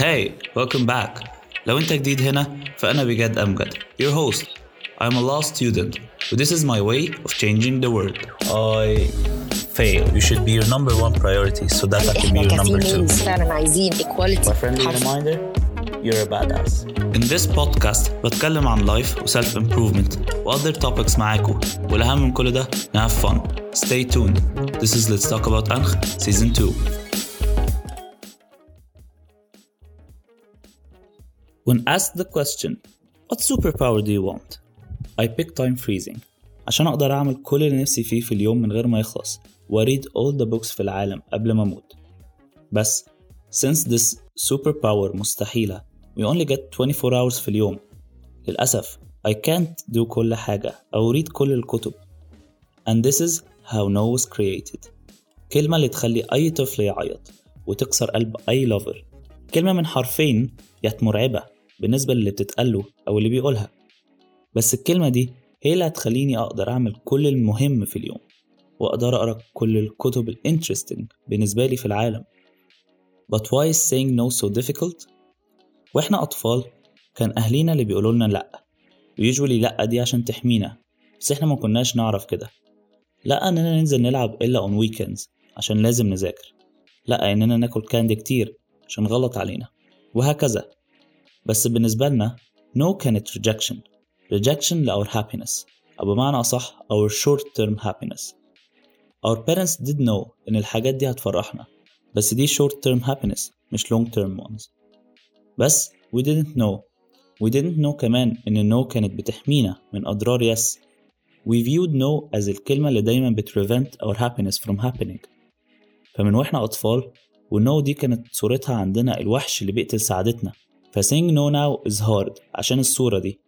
Hey, welcome back. لو انت جديد هنا فأنا بجد أمجد your host. I'm a law student but this is my way of changing the world. I fail. You should be your number one priority so that I can be احنا your number two. كفيميلز فعلا عايزين equality A friendly حرف. reminder you're a badass. In this podcast بتكلم عن life و self improvement و other topics معاكم والأهم من كل ده ن have fun. Stay tuned. This is Let's Talk About أنخ Season 2. When asked the question, what superpower do you want? I pick time freezing عشان أقدر أعمل كل اللي نفسي فيه في اليوم من غير ما يخلص و read all the books في العالم قبل ما أموت بس since this superpower مستحيلة we only get 24 hours في اليوم للأسف I can't do كل حاجة أو read كل الكتب and this is how no was created كلمة اللي تخلي أي طفل يعيط وتكسر قلب أي لوفر كلمة من حرفين يات مرعبة بالنسبة للي بتتقاله أو اللي بيقولها. بس الكلمة دي هي اللي هتخليني أقدر أعمل كل المهم في اليوم وأقدر أقرأ كل الكتب الانترستنج بالنسبة لي في العالم. But why is saying no so difficult? وإحنا أطفال كان أهلينا اللي بيقولوا لنا لأ ويجولي لأ دي عشان تحمينا بس إحنا ما كناش نعرف كده. لأ إننا ننزل نلعب إلا on weekends عشان لازم نذاكر لأ إننا ناكل كاندي كتير عشان غلط علينا وهكذا بس بالنسبة لنا no كانت rejection rejection ل our happiness أو بمعنى أصح our short term happiness our parents did know إن الحاجات دي هتفرحنا بس دي short term happiness مش long term ones بس we didn't know we didn't know كمان إن no كانت بتحمينا من أضرار yes we viewed no as الكلمة اللي دايما بت prevent our happiness from happening فمن وإحنا أطفال وال no دي كانت صورتها عندنا الوحش اللي بيقتل سعادتنا. ف saying no now is hard عشان الصورة دي.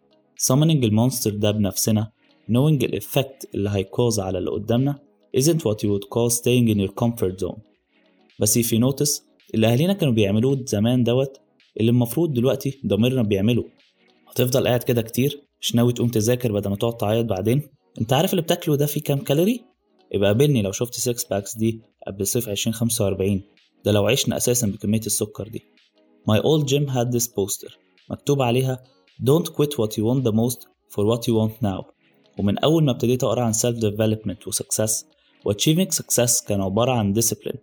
Summoning ال monster ده بنفسنا. Knowing ال effect اللي هي cause على اللي قدامنا isn't what you would call staying in your comfort zone. بس if you notice اللي أهالينا كانوا بيعملوه زمان دوت اللي المفروض دلوقتي ضميرنا بيعمله. هتفضل قاعد كده كتير مش ناوي تقوم تذاكر بدل ما تقعد تعيط بعدين. أنت عارف اللي بتاكله ده فيه كام كالوري؟ يبقى قابلني لو شفت 6 packs دي قبل صيف 2045 ده لو عشنا أساسا بكمية السكر دي My old gym had this poster مكتوب عليها Don't quit what you want the most for what you want now ومن أول ما ابتديت أقرأ عن self development و success و achieving success كان عبارة عن discipline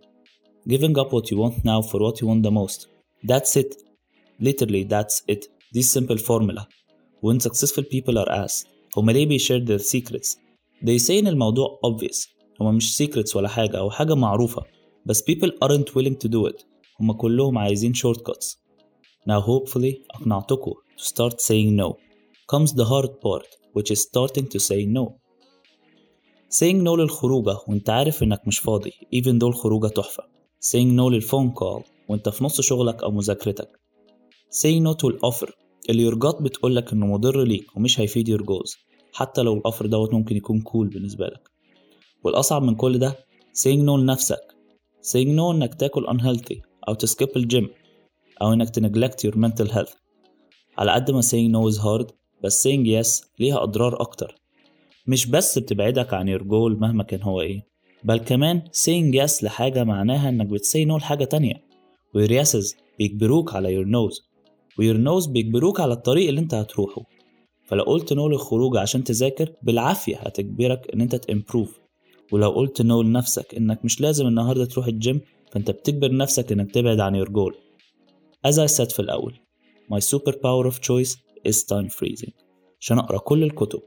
giving up what you want now for what you want the most that's it literally that's it دي simple formula when successful people are asked هما ليه بيشير their secrets they say إن الموضوع obvious هما مش secrets ولا حاجة أو حاجة معروفة بس people aren't willing to do it. هما كلهم عايزين shortcuts now hopefully أقنعتكم to start saying no. Comes the hard part which is starting to say no. Saying no للخروجة وانت عارف إنك مش فاضي even though الخروجة تحفة. Saying no لل phone call وانت في نص شغلك أو مذاكرتك. Saying no to ال offer اللي gut بتقولك إنه مضر ليك ومش هيفيد your goals. حتى لو ال offer دوت ممكن يكون cool cool بالنسبة لك. والأصعب من كل ده saying no لنفسك. Saying no انك تاكل unhealthy أو ت skip ال gym أو انك ت neglect your mental health. على قد ما saying no is hard بس saying yes ليها أضرار أكتر. مش بس بتبعدك عن your goal مهما كان هو إيه بل كمان saying yes لحاجة معناها إنك بتسي no لحاجة تانية. و your yeses بيجبروك على your no's و your no's بيجبروك على الطريق اللي انت هتروحه. فلو قلت no للخروج عشان تذاكر بالعافية هتجبرك إن انت تimprove. ولو قلت no لنفسك إنك مش لازم النهاردة تروح الجيم فأنت بتجبر نفسك إنك تبعد عن your goal. As I said في الأول My superpower of choice is time freezing. عشان أقرأ كل الكتب.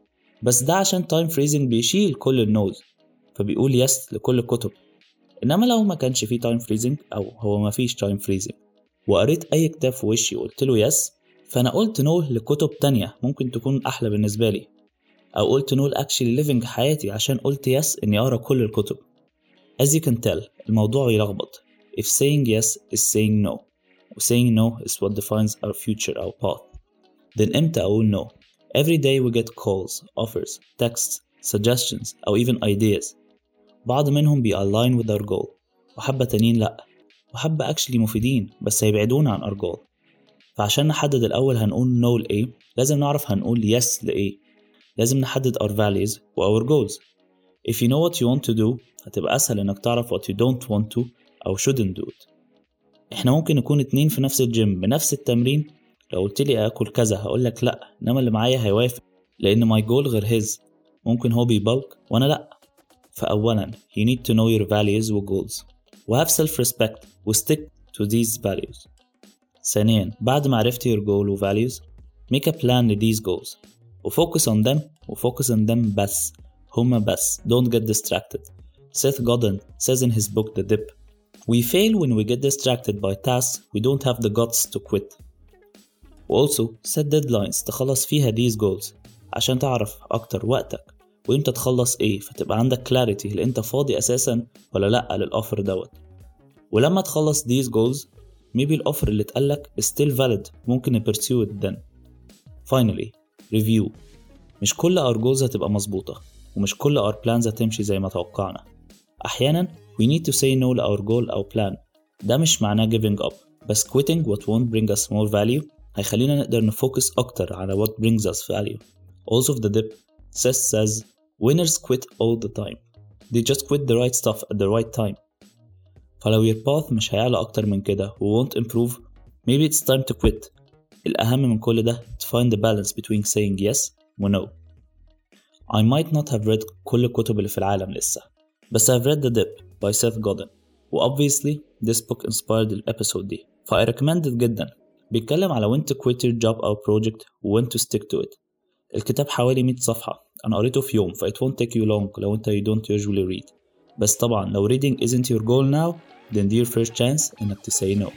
بس ده عشان time freezing بيشيل كل ال nos فبيقول yes لكل الكتب. إنما لو ما كانش فيه time freezing أو هو ما فيش time freezing وقريت أي كتاب في وشي وقلت له yes فأنا قلت no لكتب تانية ممكن تكون أحلى بالنسبة لي. أو قلت no ل actually living حياتي عشان قلت yes إني أقرأ كل الكتب As you can tell الموضوع يلخبط If saying yes is saying no و saying no is what defines our future our path then إمتى أقول no Every day we get calls, offers, texts, suggestions أو even ideas بعض منهم بي align with our goal وحبة تانيين لأ وحبة actually مفيدين بس هيبعدونا عن our goal فعشان نحدد الأول هنقول no لإيه لازم نعرف هنقول yes لإيه لازم نحدد our values و our goals If you know what you want to do هتبقى أسهل إنك تعرف what you don't want to أو shouldn't do it إحنا ممكن نكون اتنين في نفس الجيم بنفس التمرين لو قلت لي اكل كذا هقول لك لا انما اللي معايا هيوافق لأن my goal غير his ممكن هو بي bulk وأنا لا فاولا you need to know your values و goals و have self respect و stick to these values ثانيا بعد ما عرفت your goal و values make a plan ل these goals و focus on them و focus on them بس هما بس don't get distracted Seth Godin says in his book The Dip We fail when we get distracted by tasks we don't have the guts to quit. Also set deadlines تخلص فيها these goals عشان تعرف أكتر وقتك وإمتى تخلص إيه فتبقى عندك clarity هل أنت فاضي أساسا ولا لأ للأوفر دوت ولما تخلص these goals maybe الأوفر اللي اتقالك is still valid ممكن pursue it then. Finally review مش كل our goals هتبقى مظبوطة ومش كل our plans هتمشي زي ما توقعنا أحيانا we need to say no لأور goal أو plan ده مش معناه giving up بس quitting what won't bring us more value هيخلينا نقدر نفوكس أكتر على what brings us value also of the dip Seth says winners quit all the time they just quit the right stuff at the right time فلو your path مش هيعلى أكتر من كده و won't improve maybe it's time to quit الأهم من كل ده to find the balance between saying yes و no I might not have read كل الكتب اللي في العالم لسه بس I've read The Dip by Seth Godin و obviously this book inspired الابيسود دي ف I recommend it جدا بيتكلم على when to quit your job أو project و when to stick to it الكتاب حوالي 100 صفحة أنا قريته في يوم ف it won't take you long لو أنت you don't usually read بس طبعا لو reading isn't your goal now then dear first chance إنك to say no